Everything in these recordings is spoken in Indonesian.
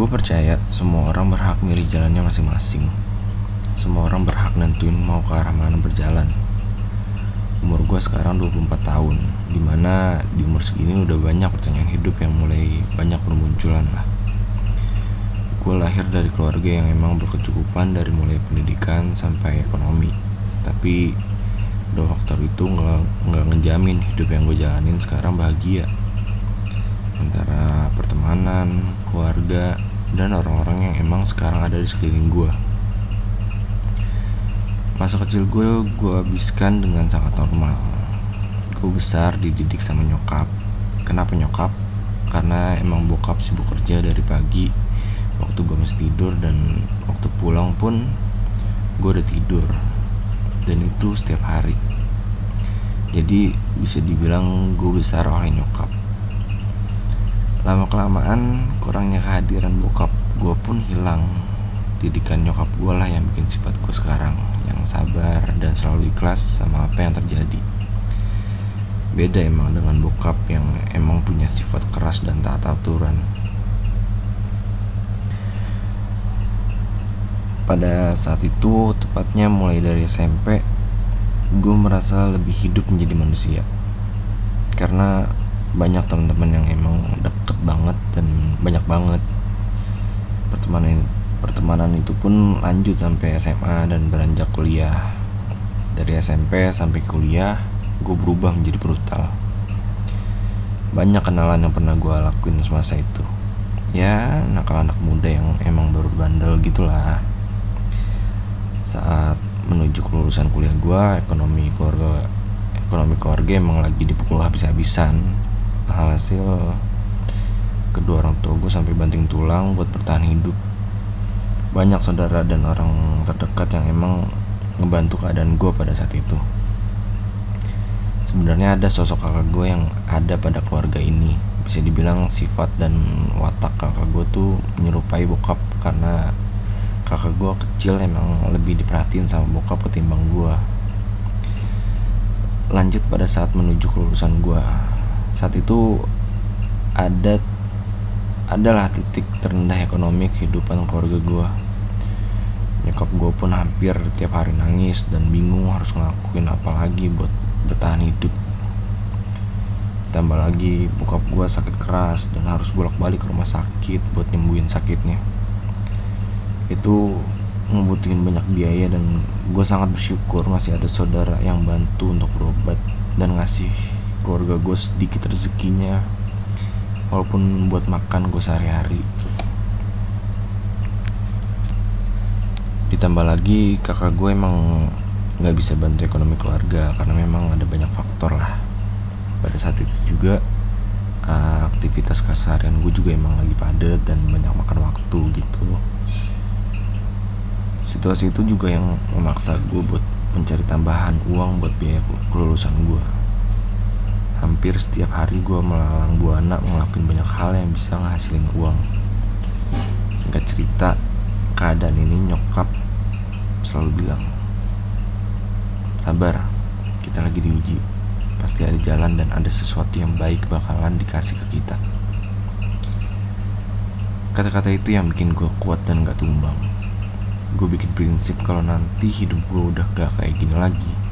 Gue percaya semua orang berhak milih jalannya masing-masing. Semua orang berhak nentuin mau ke arah mana berjalan. Umur gue sekarang 24 tahun, di mana di umur segini udah banyak pertanyaan hidup yang mulai banyak bermunculan lah. Gue lahir dari keluarga yang emang berkecukupan dari mulai pendidikan sampai ekonomi. Tapi dua faktor itu nggak nggak ngejamin hidup yang gue jalanin sekarang bahagia antara pertemanan, keluarga, dan orang-orang yang emang sekarang ada di sekeliling gue. Masa kecil gue gue habiskan dengan sangat normal. Gue besar dididik sama nyokap. Kenapa nyokap? Karena emang bokap sibuk kerja dari pagi waktu gue masih tidur dan waktu pulang pun gue udah tidur dan itu setiap hari. Jadi bisa dibilang gue besar oleh nyokap lama kelamaan kurangnya kehadiran bokap gue pun hilang didikan nyokap gue lah yang bikin sifat gue sekarang sabar dan selalu ikhlas sama apa yang terjadi. Beda emang dengan bokap yang emang punya sifat keras dan tak aturan. Pada saat itu tepatnya mulai dari SMP gue merasa lebih hidup menjadi manusia. Karena banyak teman-teman yang emang deket banget dan banyak banget pertemanan pertemanan itu pun lanjut sampai SMA dan beranjak kuliah. Dari SMP sampai kuliah gue berubah menjadi brutal. Banyak kenalan yang pernah gue lakuin semasa itu. Ya nakal anak muda yang emang baru bandel gitulah. Saat menuju kelulusan kuliah gue ekonomi keluarga ekonomi keluarga emang lagi dipukul habis-habisan. Hasil kedua orang tua gue sampai banting tulang buat bertahan hidup banyak saudara dan orang terdekat yang emang ngebantu keadaan gue pada saat itu. Sebenarnya ada sosok kakak gue yang ada pada keluarga ini. Bisa dibilang sifat dan watak kakak gue tuh menyerupai bokap karena kakak gue kecil emang lebih diperhatiin sama bokap ketimbang gue lanjut pada saat menuju kelulusan gue saat itu ada adalah titik terendah ekonomi kehidupan keluarga gue nyokap gue pun hampir tiap hari nangis dan bingung harus ngelakuin apa lagi buat bertahan hidup. Tambah lagi bokap gue sakit keras dan harus bolak-balik ke rumah sakit buat nyembuhin sakitnya. Itu ngebutuhin banyak biaya dan gue sangat bersyukur masih ada saudara yang bantu untuk berobat dan ngasih keluarga gue sedikit rezekinya walaupun buat makan gue sehari-hari. Ditambah lagi kakak gue emang nggak bisa bantu ekonomi keluarga karena memang ada banyak faktor lah. Pada saat itu juga aktivitas keseharian gue juga emang lagi padat dan banyak makan waktu gitu. Situasi itu juga yang memaksa gue buat mencari tambahan uang buat biaya kelulusan gue hampir setiap hari gue melalang buana ngelakuin banyak hal yang bisa ngehasilin uang. Singkat cerita keadaan ini nyokap selalu bilang sabar kita lagi diuji. Pasti ada jalan dan ada sesuatu yang baik bakalan dikasih ke kita. Kata-kata itu yang bikin gue kuat dan gak tumbang. Gue bikin prinsip kalau nanti hidup gue udah gak kayak gini lagi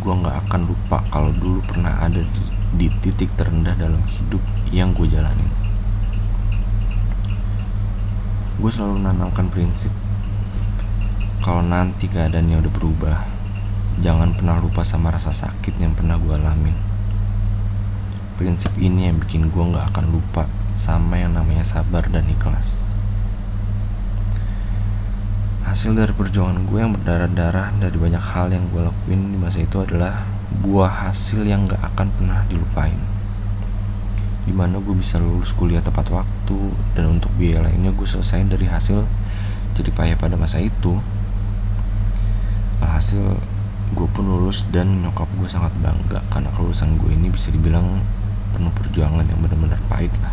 gue gak akan lupa kalau dulu pernah ada di, di titik terendah dalam hidup yang gue jalanin. Gue selalu menanamkan prinsip kalau nanti keadaannya udah berubah jangan pernah lupa sama rasa sakit yang pernah gue alamin. Prinsip ini yang bikin gue gak akan lupa sama yang namanya sabar dan ikhlas hasil dari perjuangan gue yang berdarah-darah dari banyak hal yang gue lakuin di masa itu adalah buah hasil yang gak akan pernah dilupain. Di mana gue bisa lulus kuliah tepat waktu dan untuk biaya lainnya gue selesai dari hasil jadi payah pada masa itu. Alhasil gue pun lulus dan nyokap gue sangat bangga karena kelulusan gue ini bisa dibilang penuh perjuangan yang benar-benar pahit lah.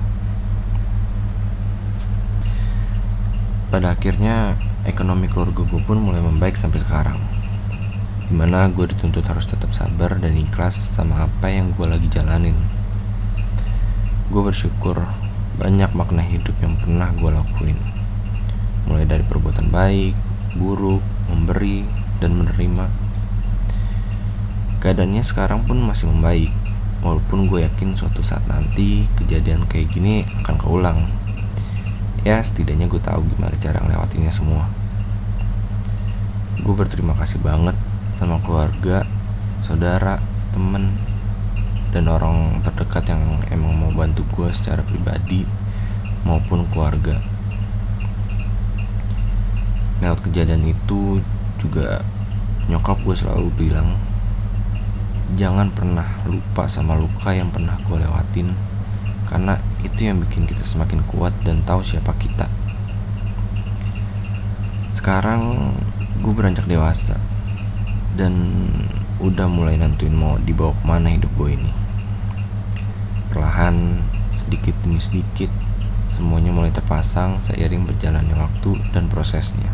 Pada akhirnya ekonomi keluarga gue pun mulai membaik sampai sekarang. Di mana gue dituntut harus tetap sabar dan ikhlas sama apa yang gue lagi jalanin. Gue bersyukur banyak makna hidup yang pernah gue lakuin. Mulai dari perbuatan baik, buruk, memberi, dan menerima. Keadaannya sekarang pun masih membaik walaupun gue yakin suatu saat nanti kejadian kayak gini akan keulang ya setidaknya gue tahu gimana cara ngelewatinnya semua. Gue berterima kasih banget sama keluarga saudara temen dan orang terdekat yang emang mau bantu gue secara pribadi maupun keluarga. Lewat kejadian itu juga nyokap gue selalu bilang jangan pernah lupa sama luka yang pernah gue lewatin karena itu yang bikin kita semakin kuat dan tahu siapa kita. Sekarang gue beranjak dewasa dan udah mulai nentuin mau dibawa ke mana hidup gue ini. Perlahan sedikit demi sedikit semuanya mulai terpasang seiring berjalannya waktu dan prosesnya